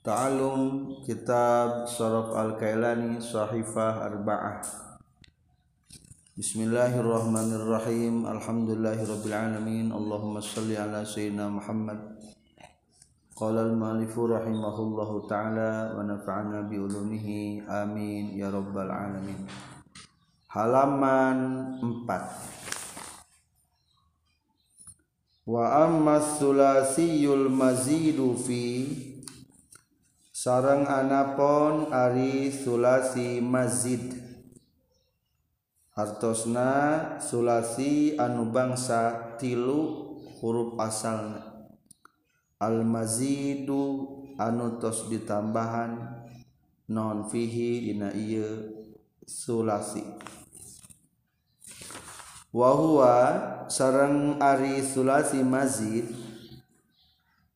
Ta'alum Kitab Saraf Al-Kailani Sahifah Arba'ah. Bismillahirrahmanirrahim. Alhamdulillahirrabbilalamin. Allahumma salli ala Sayyidina Muhammad. Qala al-malifu rahimahullahu ta'ala Wa nafa'ana bi'ulumihi Amin. Ya Rabbal Alamin. Halaman 4 Wa amma sulasiyul mazidu fi sarang anapon Ari Sulasi Mazid. Hartosna Sulasi anu bangsa tilu huruf asalna. Al-mazidu anu tos ditambahan non fihi dina ieu Sulasi. Wa huwa sarang Ari Sulasi Mazid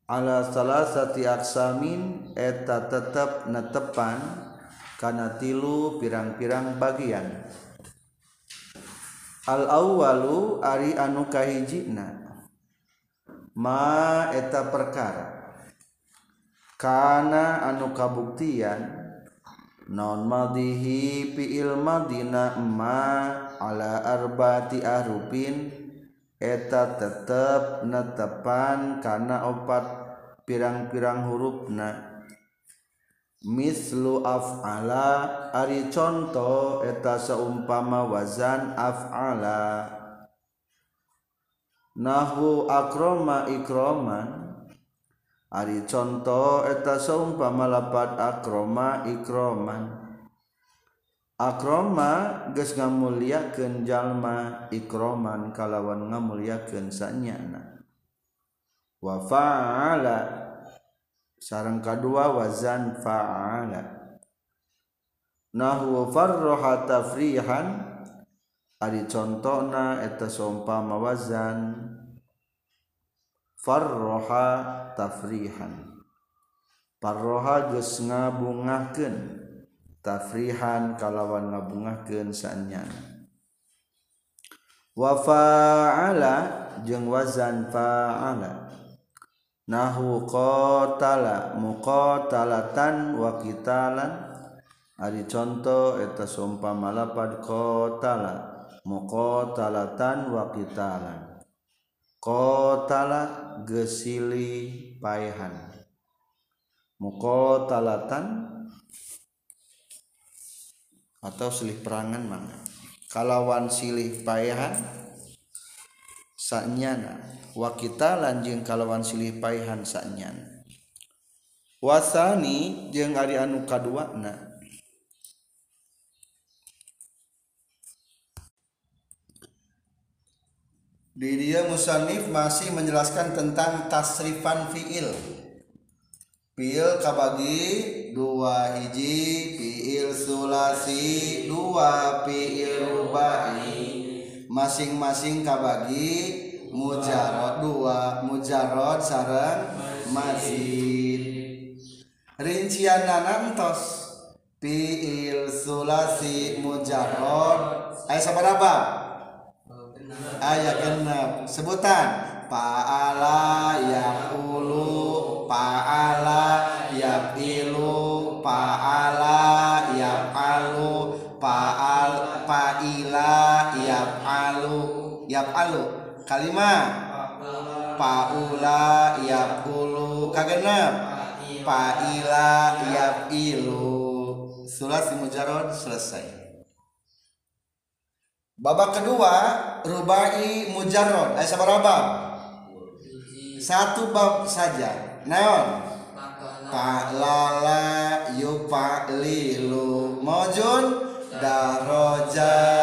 ala salah sati aksamin eta tetap netepan karena tilu pirang-pirang bagian. Al awalu ari anu kahijina. Ma eta perkara. Karena anu kabuktian non madihi fiil madina ma ala arbati ahrupin eta tetap netepan karena opat pirang-pirang hurufna mislu af'ala ari contoh eta seumpama wazan af'ala. Nahwu akroma ikroman ari contoh eta seumpama lapat akroma ikroman. Akroma geus ngamuliakeun jalma ikroman kalawan ngamuliakeun sanyana. wafaala sarang kadua wazan faala. Nahwu farroha tafrihan. Ari contohna eta sompama wazan farroha tafrihan. Farroha geus ngabungahkeun. Tafrihan kalawan ngabungahkeun saenyana wa fa'ala jeung wazan fa'ala. Nahu qatala muqatalatan wa qitalan. Ari contoh eta sumpama lapad qatala muqatalatan wa qitalan. Qatala gesili paehan muqatalatan atau silih perangan mana kalawan silih payahan saknyana wa kita lanjeng kalawan silih payahan saknyana wasani jeung ari anu kaduana di dia musannif masih menjelaskan tentang tasrifan fiil. Fiil kabagi dua hiji fiil sulasi dua fiil rubai. Masing-masing kabagi mujarod dua mujarod sarang mazid. Rincian nanantos fiil sulasi mujarod ayat sabaraba ayat genep. Sebutan. Paala yaqulu Paala yaqilu Paala yafalu Paal Paila yafalu. Yafalu kalimat Paula yaqulu kagenep. Paila yafilu. Sulasi mujarod selesai. Babak kedua rubai mujarrod ayat sabaraba satu bab saja. Naon? Lala yufa'lilu. Mojun daroja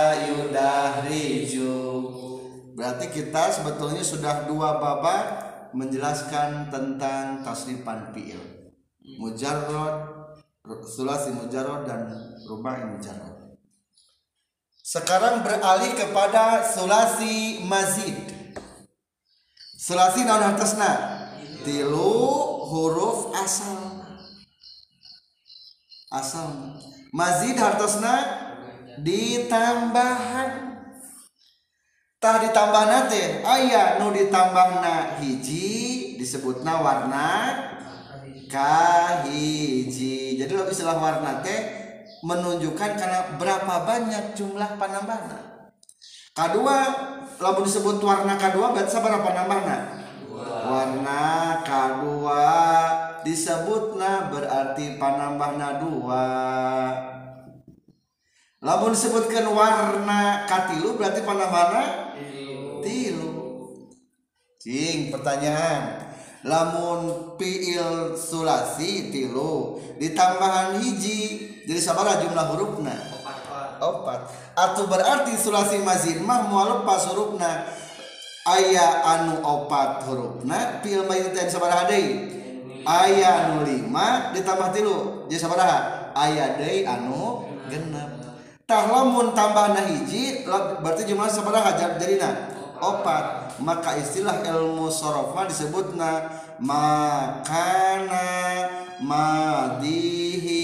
berarti kita sebetulnya sudah dua babak menjelaskan tentang tasrifan fi'il. Mujarrod sulasi mujarrod dan rubai mujarrod sekarang beralih kepada sulasi mazid sulasi naon hartosna tilu huruf asal. Asal. Mazid hartosna ditambahan tah ditambah nate ayah nu ditambahna hiji disebutna warna kahiji. Jadi lo istilah warna teh menunjukkan karena berapa banyak jumlah panambahna kedua lalu disebut warna kedua berarti berapa nambahna warna kedua disebutna berarti panambahna dua lamun sebutkan warna katilu berarti panamana tilu. Cing pertanyaan. Lamun piil sulasi tilu. Ditambahan hiji jadi sabara jumlah hurufna. Opat. Atau berarti sulasi mazin mah mual pas hurufna. Ayah anu opat hurufna piil mazin teh sabara hadai ayah anu lima ditambah tilu jadi sabara ayah dei anu genep. Tah lamun tambahna hiji berarti jumlah sabaraha jadina. Opat. Maka istilah ilmu sorofa disebutna makana madihi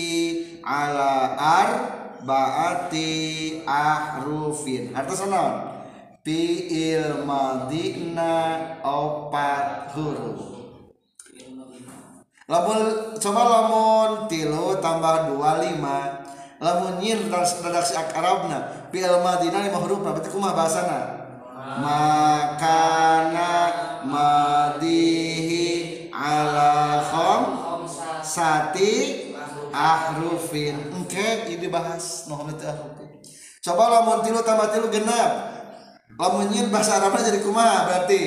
ala ar baati ahrufin. Artinya naon fiil madina opat huruf. Lamun coba lamun tilu tambah dua lima lamun nyin redaksi Arabna fiil madina lima huruf berarti kumah bahasana. Makana madihi ala khom sati ahrufin. Oke ini bahas Muhammad ahrufin coba lamun tilu tambah tilu genap. Lamun nyin bahasa Arabnya jadi kumaha berarti.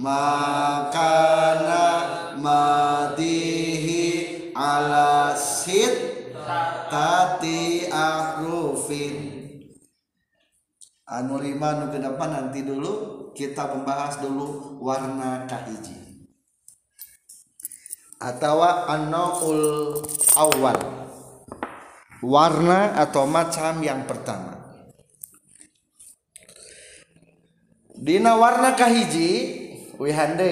Makana madihi ala sit tati ahrufin anu lima anu ke depan nanti dulu kita membahas dulu warna kahiji. Atau anaul awal warna atau macam yang pertama. Dina warna kahiji wihande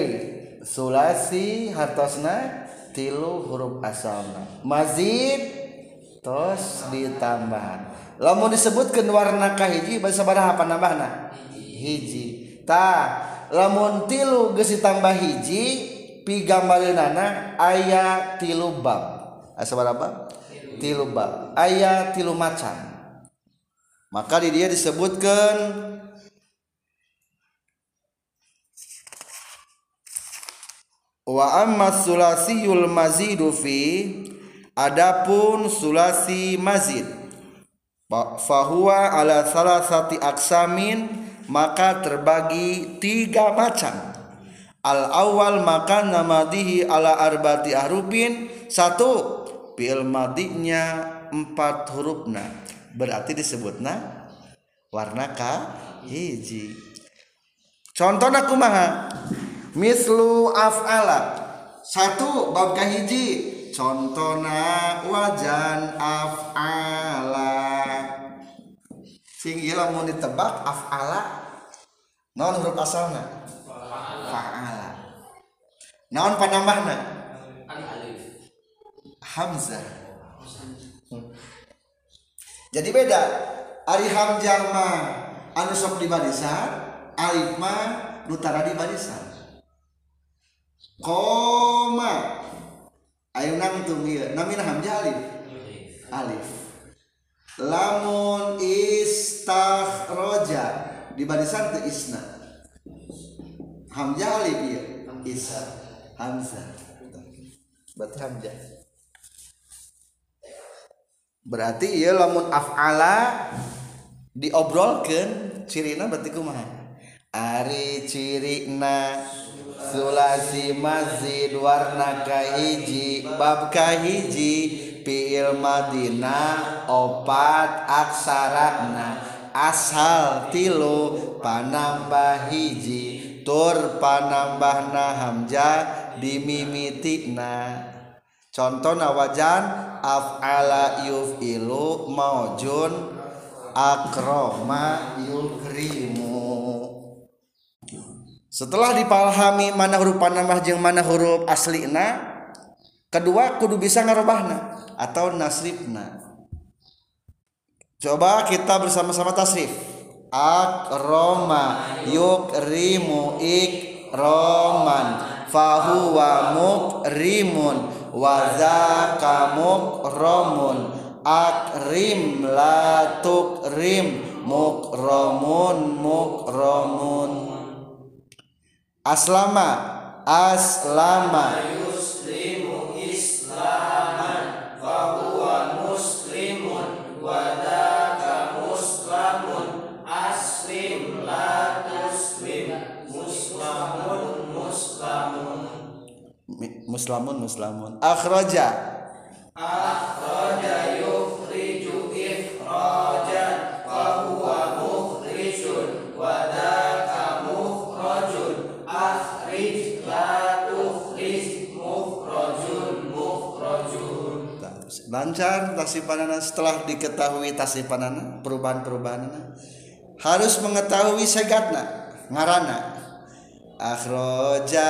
sulasi hartosna tilu huruf asalna. Mazid tos ditambah lamun disebutkan warna kahiji bahasa barah apa nambahna? Hiji. Ta lamun tilu geus ditambah hiji pigambareunana aya tilu bab. Asa barapa tilu bab. Aya tilu macan. Maka di dia disebutkan wa amma sulasiyul mazidu fi adapun sulasi mazid fahuwa ala salah satu aksamin maka terbagi tiga macam. Al awal maka namadihi ala arbati ahrufin satu fi'il madinya empat hurufna. Berarti disebutna warna ka hiji. Contohna kumaha mislu af'ala satu bab kahiji contohna wajan af'ala. Sing mau ditebak af'ala. Non huruf asalna? Fa'ala. Naon panambahna? Hamzah. Jadi beda. Ari hamzah mah anu sok di barisan alif mah nutara di barisan koma nangtung ieu namina hamzah alif. Alif. Lamun istakhroja. Di barisan teu isna. Hamzah alif ieu isa hamzah. Berarti hamzah. Berarti ieu lamun af'ala diobrolkeun cirina berarti kumaha? Ari cirina Sulasi Masjid warna kahiji bab kahiji fiil Madinah opat aksarana asal tilu panambah hiji tur panambah hamzah dimimitikna. Contoh nawajan af'ala yuf'ilu maujun akroma yukrim setelah dipahami mana huruf panambah jeung mana huruf aslina kedua kudu bisa ngarobahna atau nasrifna. Coba kita bersama-sama tasrif. Akroma yukrimu ikroman. Fahuwa mukrimun waza kamuk romun akrim latuk rim mukromun mukromun aslama. Aslama. Yuslimu islaman fahuwa muslimun. Wadaka muslamun aslim la tuslim muslamun Mi- muslamun muslamun akhraja akhraja lancar tasipanana setelah diketahui tasipanana perubahan-perubahanana harus mengetahui segatna ngarana. Akhroja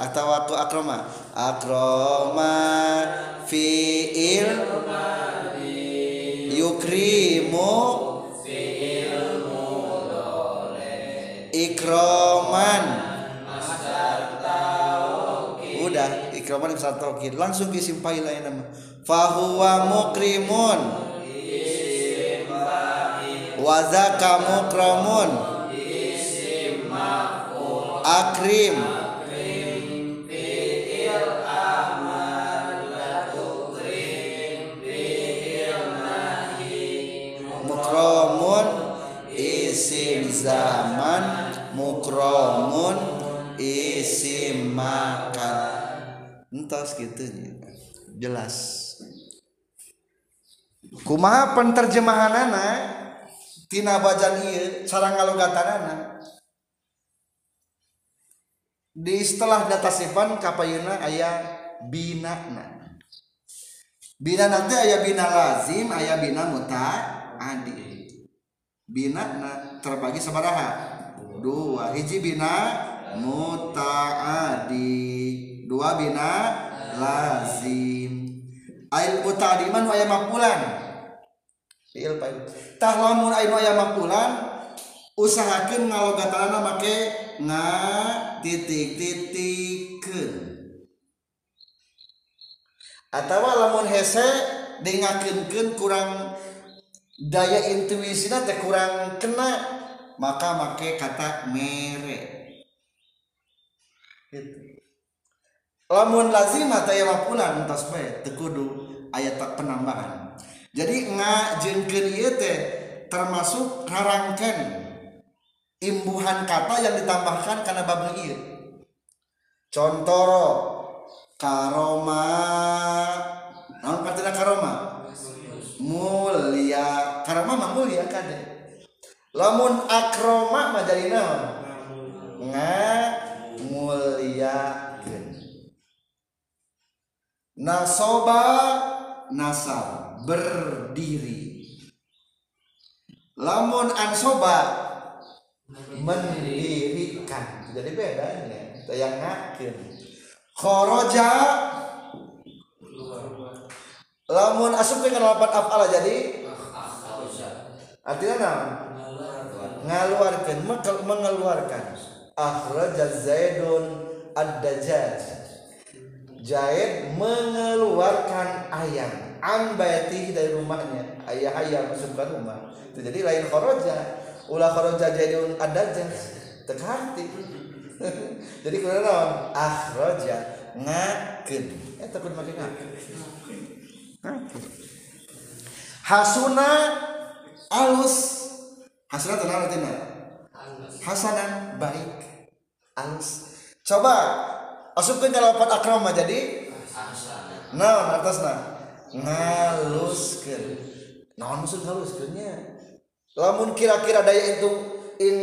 atau aku akroma. Akroma fiil yukrimu udah ikroman yang tauhid langsung disimpai lain nama fahuwa mukrimun. Wazaka mukramun. Akrim. Mukromun isim zaman. Mukromun isim makan entos gitu. Jelas. Kumaha penterjemahanana tina bacaan ieu cara ngalogatanana di istilah data sifan kapayuna aya binana bina nanti aya bina lazim aya bina muta adi bina na terbagi sabaraha dua hiji bina mutaadi dua bina lazim. Ail utadiman aya makulan fiil pail tahlamun ainu aya makulan usahakeun ngalogatanna make nga titik titikkeun atawa lamun hese dengakeunkeun kurang daya intuisina teh kurang kena maka make kata mere. Gitu. Lamun lazimah teh mapulan entos bae teu kudu aya tak penambahan. Jadi ngajengkeun ieu teh termasuk rarangkeun imbuhan kata yang ditambahkan karena bab ieu. Contoh karoma. Naon artinya karoma? Mulia. Karoma mah mulia kade. Lamun akroma mah jadi naon? Nga muliakeun nasoba nasab berdiri. Lamun ansoba mendirikan. Jadi bedanya yang ngakeun khoroja lamun asup dengan lapan afala jadi artinya naon ngaluarkan mengeluarkan. Akhraja zaidun ad-dajjaj Zaid mengeluarkan ayam. An baiti dari rumahnya. Ayah ayam masuk ke rumah. Itu jadi lain khoroja. Ulah khoroja zaidun ad-dajjaj tekarti jadi kudu naon akhraja ngakeun eta kudu make ngakeun Ngakeun. hasuna alus. Hasuna tenang artinya hasanan baik. Alus. Coba asupkeun ka lapan akrama jadi. Naon atasna. Ngaluskeun. Naon maksud ngaluskeunnya? Lamun kira-kira daya itu in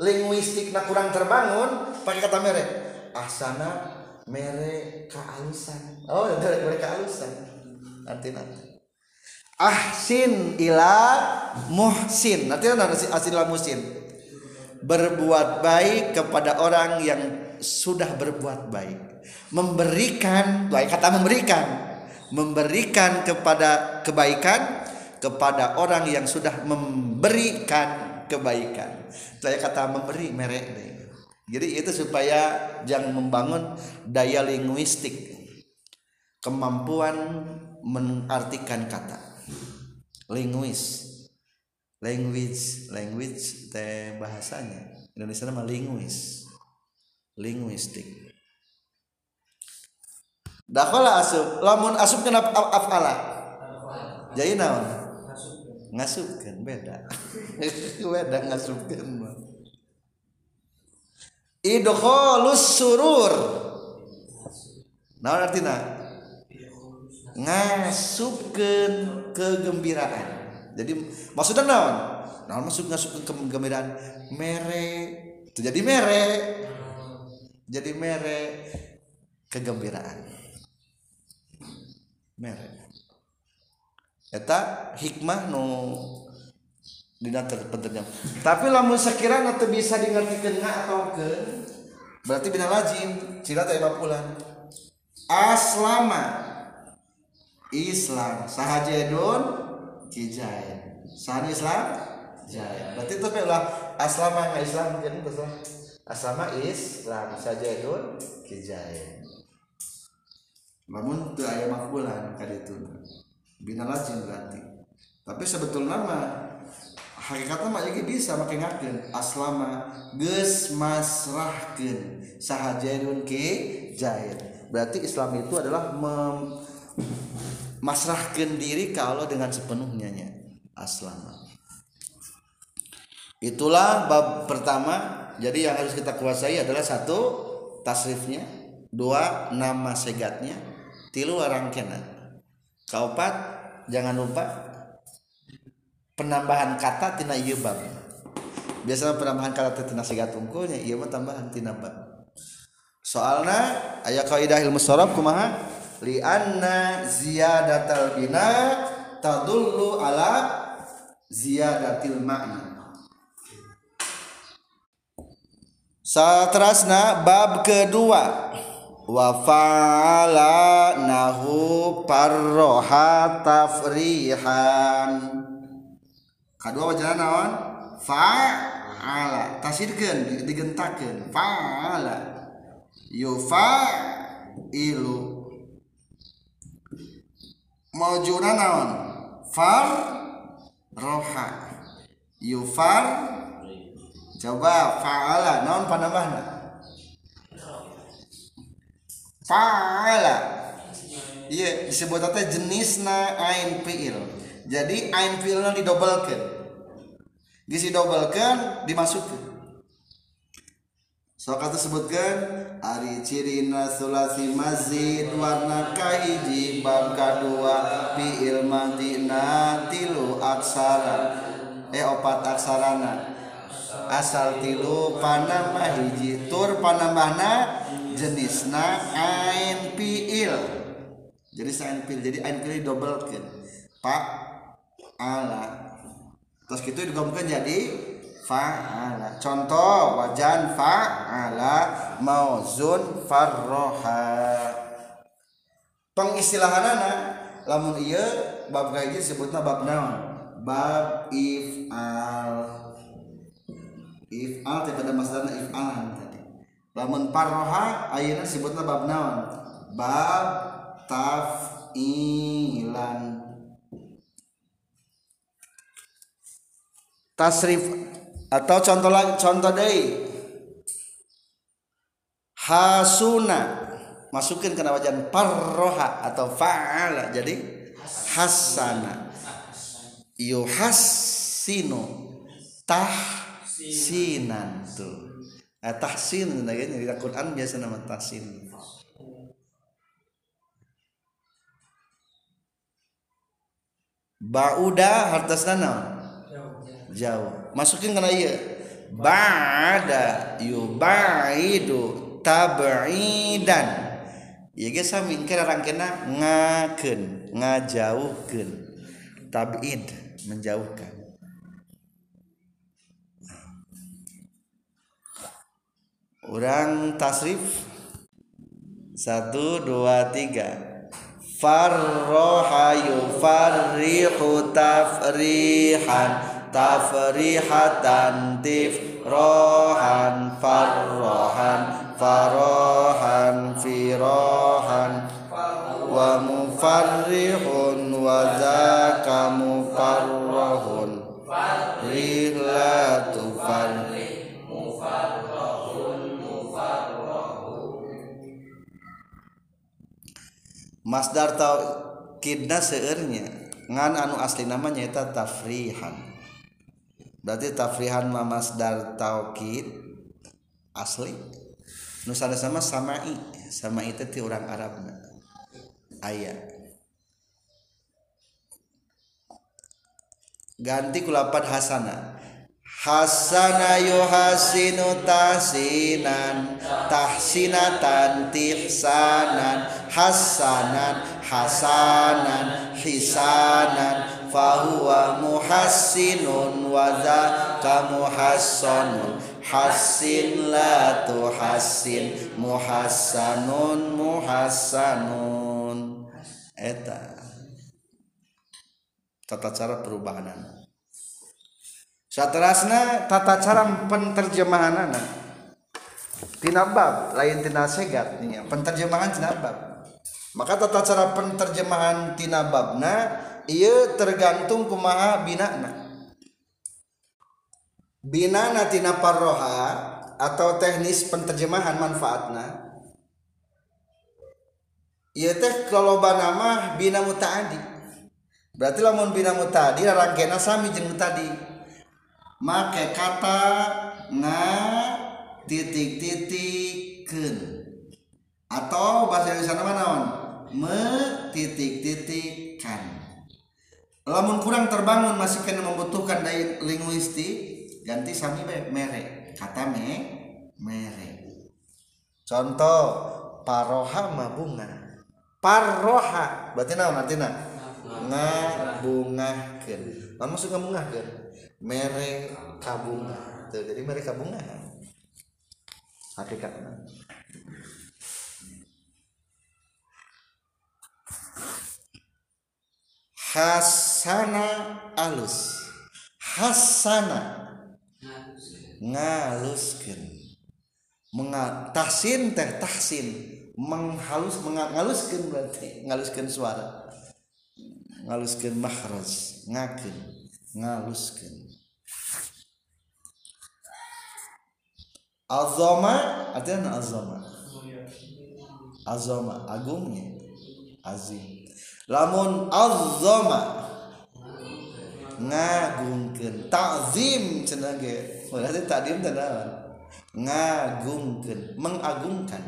linguistik na kurang terbangun pakai kata mere. Asana mere kaalusan oh mere mere kaalusan nanti nanti ahsin ila muhsin. Nanti nanti ahsin ila muhsin. Berbuat baik kepada orang yang sudah berbuat baik. Memberikan baik kata memberikan. Memberikan kepada kebaikan kepada orang yang sudah memberikan kebaikan. Saya kata memberi merek deh. jadi itu supaya jangan membangun daya linguistik. Kemampuan mengartikan kata. Linguis. Language language teh bahasanya. Indonesia nama linguis linguistik. Dakhala asup lamun asup kenapa afala. Jadi naon? Ngasupkeun beda. Beda ngasupkeun mah. Idkhalus surur. Naon artina? Ngasupkeun kegembiraan. Jadi maksudnya naon? Naon masuk ngasupkeun kegembiraan? Mere. Itu jadi mere jadi mere kegembiraan. Mere. Eta hikmah nu dina terpenterjam tapi lamun sekiranya teu bisa dingertikeun nga atau ke berarti bina lazim. Cina teh pulan aslama. Islam. Sahajedun kijain. Sahan Islam jain. Berarti itu lah aslama nggak Islam jadi betul aslama Islam sahajedun kijain. Namun tu ayat makbulan kali itu bina lazim berarti. Tapi sebetulnya mah hakikatnya mah jadi bisa makin ngakeun aslama geus masrahkeun. Sahajairun ke jair berarti Islam itu adalah mem masrahkeun diri ke Allah dengan sepenuhnya nya aslama. Itulah bab pertama jadi yang harus kita kuasai adalah satu tasrifnya. Dua nama segatnya. Tilu rangkena kaopat jangan lupa penambahan kata tina ieu bab. Biasanya penambahan kata tina segat unggulnya ieu mah tambahan tina bab. Soalna aya kaidah ilmu sharaf kumaha? Li anna ziyadatal bina tadullu ala ziyadatil ma'na Satrasna bab kedua. Wa fa'ala nahu parroha tafrihan kadua wajana naon fa'ala. Tasirkeun digentakeun fa'ala. Yufa'ilu maujuna naon far roha yufar coba fa'ala. Naon panambahna fa'ala. Iya disebut teh jenisna ain fiil. Jadi ain fiilna didobelkeun. Gisi dobelkeun dimasukkeun sok atuh sebutkeun ari cirina sulasi mazid warna kahiji bab kadua fiil madina tilu aksara. Eh opat aksarana asal tilu panambah hiji tur panambahna jenisna ain fiil jadi ain fiil jadi ain fiil dobelkeun. Pak ala. Terus gitu digabungkan jadi fa'ala contoh wajan fa'ala mauzun farroha. Pengistilahanana lamun iya bab kayak disebutnya bab naon? Bab if'al if'al pada masalahna if'alan tadi. Lamun parroha ayeuna disebutna bab naon? Bab taf'ilan. Tasrif atau contoh lagi contoh deh hasuna. Masukin ke wajan parroha atau fa'ala. Jadi hasana. Yuhassinu tahsinan tuh. Eh, tahsin nah, di Al-Quran biasa nama tahsin. Bauda hartasna naon jauh. Masukin kena iya ba'da yubaidu tab'idan. Ya geus sami kira rangkena ngakeun ngajauhkeun tab'id menjauhkan orang tasrif. Satu dua tiga. Farroha yufarrihu tafrihan tafrihatan tifrohan farrohan farohan firohan. Wa mufarrihun wa dzaka mufarrahun rihla tufarrih Masdar tauqidna seueurnya ngan anu asli nama nyaeta tafrihan. Berarti tafrihan ma masdar tauqid asli. Nu sama samai, samai teh ti urang Arabna. Aya. Ganti kulapan hasana. Hasana yuhasinu tahsinan tahsinatan tihsanan hasanan hasanan hisanan. Fahuwa muhassinun wa dzaka muhassanun. Hassin la tuhassin muhassanun muhassanun. Eta. Tata cara perubahanan saterasna tata cara penterjemahanana. Tina bab lain tina segat nih penterjemahan tina bab. Maka tata cara penterjemahan tina babna ieu tergantung kumaha binana. Binana tina parroha atau teknis penterjemahan manfaatna. Ieu teh kaloba nama bina mutaadi berarti lamun bina mutadi rangkena sami jeung mutadi make kata nga titik-titikkeun atau bahasa Indonesia nama naon? Me titik-titikkan lamun kurang terbangun masih kena membutuhkan daya linguistik ganti sami bae mere. Kata me mere. Contoh paroha mah bunga. Paroha. Berarti naon artina ngabungakeun lamun maksud ngabungakeun mere kabunga tuh jadi mere kabunga hakikatnya hasana alus. Hasana. Ngaluskeun. Mengatahsin teh tahsin. Menghalus mengaluskeun berarti. Ngaluskeun suara. Ngaluskeun makhraj. Ngakeun. Ngaluskeun azama artinya azama azama agungnya? Azim. Lamun azama ngagungkeun. Ta'zim cenah ge berarti ta'zim teh ngagungkeun. Mengagungkan.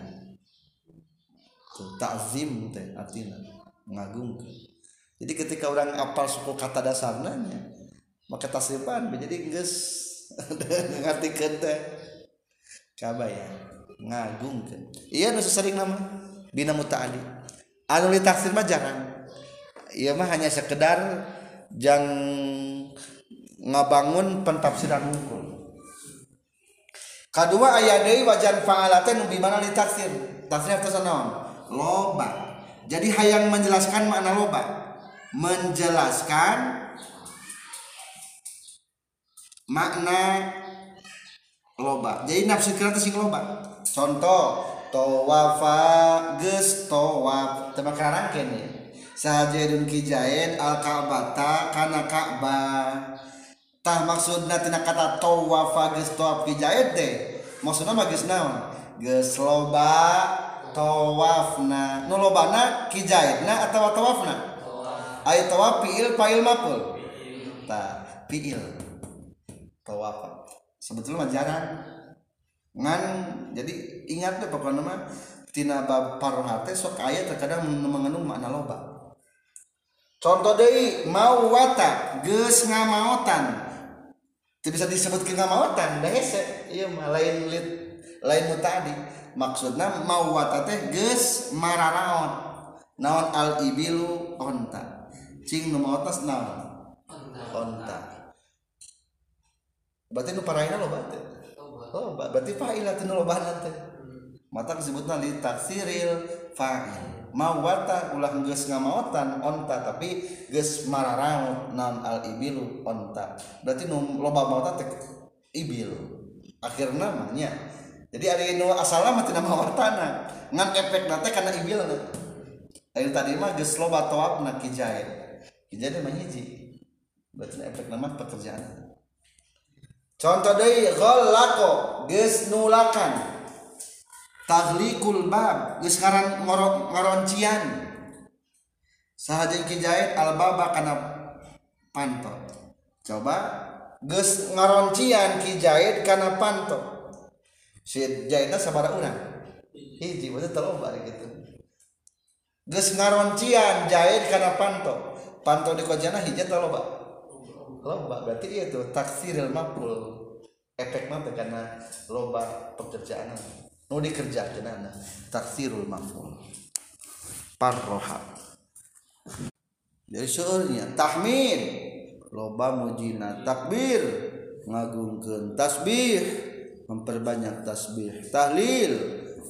Tuh ta'zim teh artinya. Ngagungkeun jadi ketika orang apal suku kata dasarnya maka tasrifan jadi geus. Ngartikeun teh kabaya ngagungkeun iya nu sering nama. Bina mutaadi anu ditaksir mah jarang. Iya mah hanya sekedar jang ngabangun pentafsiran hukum. Kedua ayat deui wajan fa'alaten nu di mana ditaksir? Tafsir itu naon loba. Jadi hayang menjelaskan makna loba. Menjelaskan makna loba jadi nafsu kira sing loba contoh tawafa geus tawaf teu makarangkeun ya sajadun kijain al ka'bata kana ka'bah. Tah maksudna tina kata tawafa geus tawaf kijain teh. Maksudna mah geus naon? Geus loba tawafna. Nu lobana kijaitna atawa tawafna? Aya tawaf fiil fa'il maf'ul. Tah fiil. Tawafa sebetulnya jangan ngan jadi ingat deh pokoknya mah tina bab parohate sok aya terkadang mengandung makna loba. Contoh deui mau wata geus ngamaotan. Teu bisa disebutkeun ngamaotan da hese. Ieu mah lain lit lain nu tadi. Maksudna mau wata teh geus mararaon. Naon al ibilu onta. Cing nu maotas naon? Onta. Berarti nu paraina loba teh? Oh berarti fa'ilah teh nu lobana teh. Mata disebutna li taksiril fa'il. Mawata ulah geus ngamaotan onta tapi geus mararaut naon al ibilu onta. Berarti nu loba maota teh ibil. Akhirna mah nya. Jadi ada nu asalna mah tina mawatana ngan efek teh kana ibilna Ayo tadi mah geus loba tawabna kijaid. Kijaid mah hiji. Berarti efek nama pekerjaan. Contoh deui ghallaqo geus nulakan. Tahlikul bab geus ngaran ngaroncian. Sahaja kijaid al baba kana panto. Coba geus ngaroncian kijaid kana panto. Si jaidna sabaraha urang? Hiji berarti teloba gitu geus ngaroncian jahit karena panto panto di kojana hijat loba loba berarti iya tuh taksiril maful efek mah karena loba pekerjaan nu dikerjakeun taksirul maful parroha. Dari soalnya tahmid. Loba mujina takbir ngagungkeun tasbih memperbanyak tasbih tahlil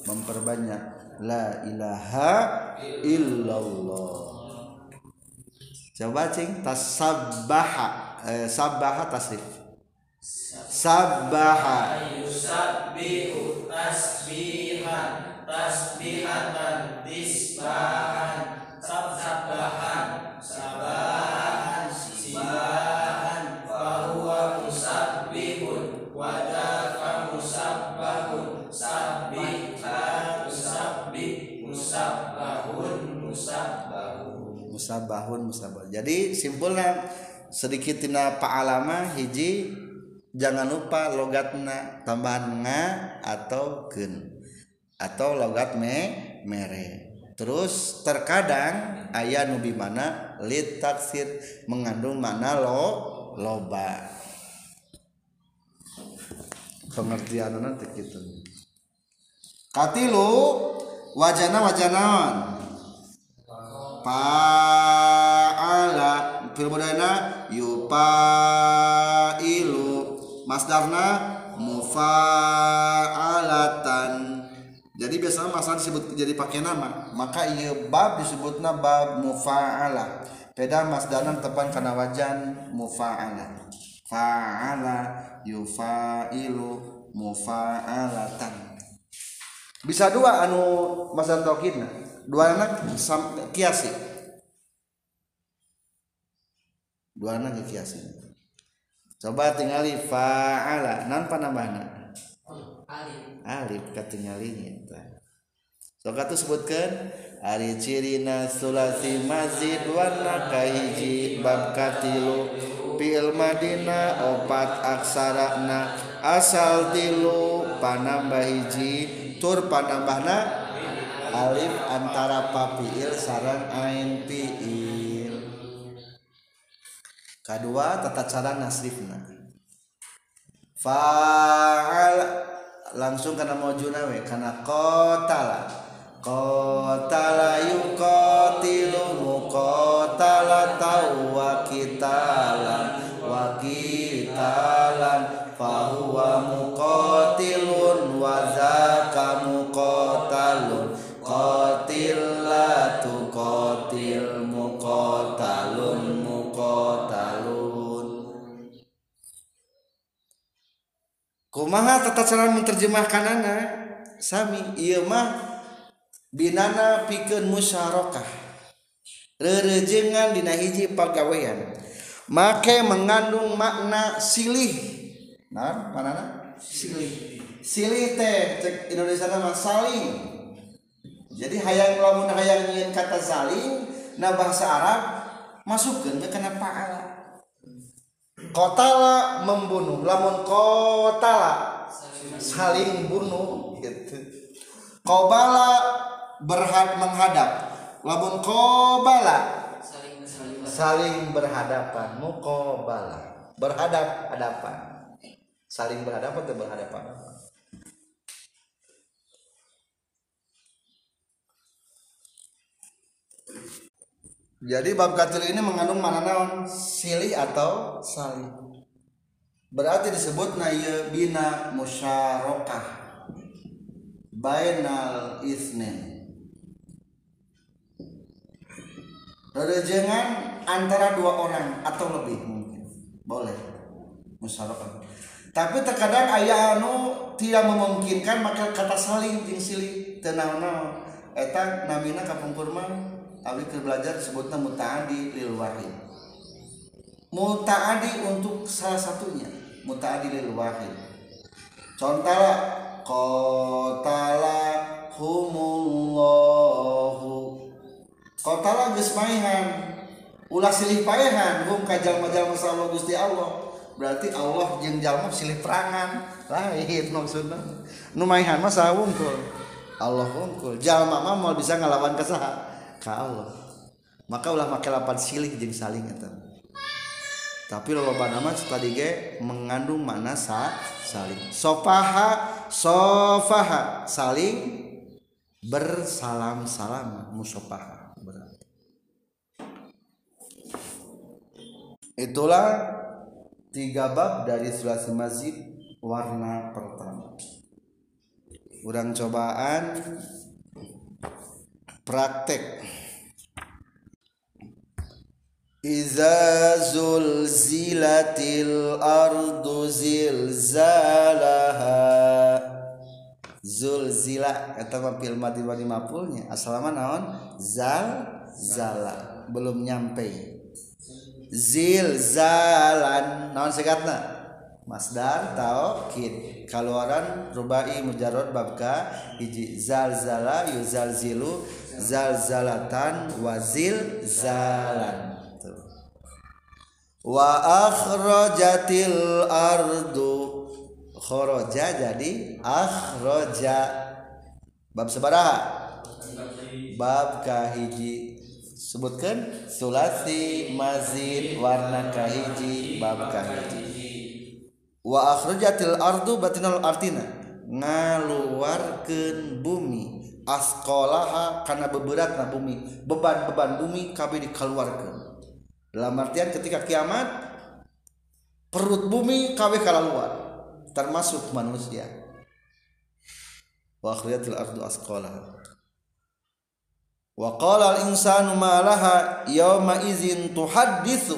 memperbanyak la ilaha illallah. Coba cing tasabbaha eh, sabbaha tasrif sabbaha. Yusabbihu tasbihan tasbihatan tisbahan. Sabbahan sabahan sibahan. Fahuwa musabbihun wadaka musabbahun. Sabbihan musabbih musabbahun musabbahun. Musabahun musabah jadi simpulnya sedikittina paalama hiji jangan lupa logatna tambahan nga atau gen atau logat me mere. Terus terkadang ayah nubi mana lit taksir mengandung mana lo loba. Pengertian nanti gitu katilu wajana wajanaon paala. Fil yufailu masdarna mufa'alatan. Jadi biasanya masalah disebut jadi pakai nama. Maka iya bab disebutna bab mufa'ala beda masdarna tepan karena wajan mufa'ala fa'ala yufailu mufa'alatan. Bisa dua anu masdar taukidna dua anak kiasi dua anak dikiasin coba tingali faala. Non panamana alif. Alif katingali eta so kata sebutkan ari cirina sulasi mazid warna kahiji bab katilu. Pil madina opat aksarana. Asal tilu panambah hiji. Tur panambahna alif antara papiil sarang ain piil. kedua tata cara nasrifna. Fa'al langsung karena mau junawe karena kotala. Kotala yukot tata cara menerjemahkan anak sami ieu mah binana pikeun musyarakah. Rerejengan dina hiji pagawean. Make mengandung makna silih. Nah manana? Silih. Silih teh cek Indonesia nama saling. Jadi hayang lamun hayang nyian kata saling nah bahasa Arab masukkan ke kena paala. Kotala membunuh lamun kotala saling bunuh gitu. Kobala berhad menghadap. Lamun kobala saling berhadapan. Mukobala berhadap hadapan. Saling berhadapan atau berhadapan jadi bab katil ini mengandung mana naon? Silih atau salih berarti disebut naya bina musyarakah. Bainal isnin. Rejengan antara dua orang atau lebih mungkin. Boleh. Musyarakah. Tapi terkadang ayah anu tidak memungkinkan maka kata saling jeung silih tenang naon eta namina kapungkur mah abdi keur belajar disebutna mutaadi lil wahid. Mutaadi untuk salah satunya mutaadi lil wahid. Contohnya qatala humullahu qatala geus maihan ulah silih paehan hum ka jalma-jalma Allah Gusti Allah. Berarti Allah jeung jalma silih perangan. Lain maksudna. Nu maihan mah sawungkul Allah wungkul jalma mah mau bisa ngelawan ke saha ka Allah. Maka ulah make lapan silih jeung saling eta tapi loba nama tadi ge mengandung makna sa saling. Sofaha sofaha. Saling bersalam salam musofaha itulah tiga bab dari sulasi masjid warna pertama. Kurang cobaan praktek Iza zulzilatil ardu zilzalaha Zulzila Kata mampil mati bani mapulnya. Asalama naon? Zal Zala Belum nyampe. Zilzalan. Naon sekatna Masdar taukid Kaluaran rubai mujarod babka Hiji. Zalzala yuzalzilu Zalzalatan wazil zalan wa akhrajatil ardu. Kharaja jadi akhraja bab sabaraha bab kahiji. Sebutkan sulasi mazid warna kahiji bab kahiji. Wa akhrajatil ardu batinal artina. Ngaluarkeun bumi. Asqalaha kana beberatna bumi. Beban-beban bumi kabeh dikeluarkeun dalam artian ketika kiamat perut bumi kabeh keluar termasuk manusia. Wa akhrajatil ardu asqalaha. Wa qala al insanu ma laha yawma idzin tuhadditsu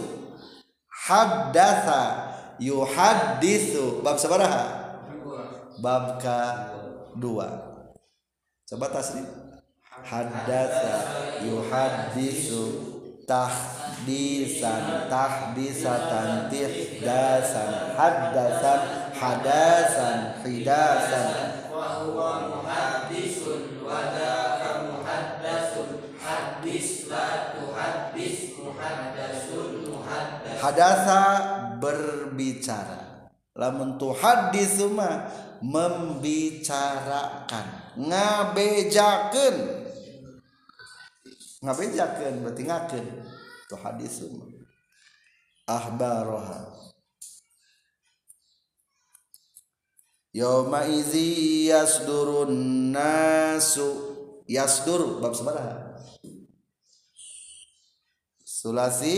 haddatsa yuhadditsu bab sabaraha bab ka dua coba tasrif haddatsa yuhadditsu tahdisan tahdisatan tihdasan haddasan hadasan hidasan. Wa huwa muhaddisun tuhaddis hadasa berbicara. Lamun tuhaddisu mah membicarakan. Ngabejakeun. Ngabejakeun berarti ngakeun tuhaddisu mah ahbaroha Yawma izi yasdurun nasu. Yasdur bab sabaraha Sulasi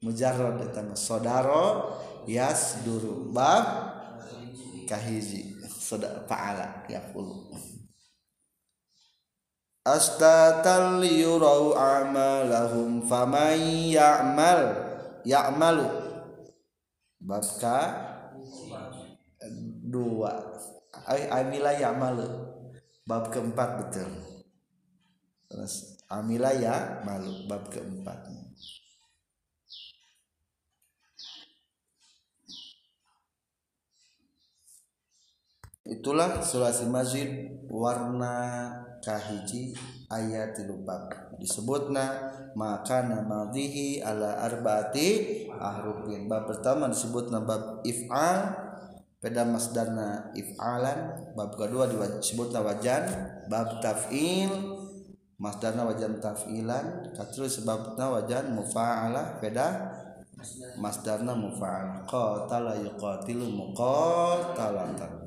mujarrad datang. Sodaro yasduru. Bab kahiji. Soda faala yaqulu astatal yurau amalahum faman ya'mal ya'malu bab ka dua. Ay amila ya'malu bab keempat betul. Terus amila ya malu bab keempatnya itulah sulasi masjid warna kahiji ayat tilubab disebutna maka namadhihi ala arba'ati ahrufin. Bab pertama disebutna bab if'al pada masdarna if'alan. Bab kedua disebutna wajan. Bab taf'il masdarna wajan taf'ilan. Terus sebabna wajan mufa'alah pada masdarna mufa'al qatala yuqatilu muqatalatan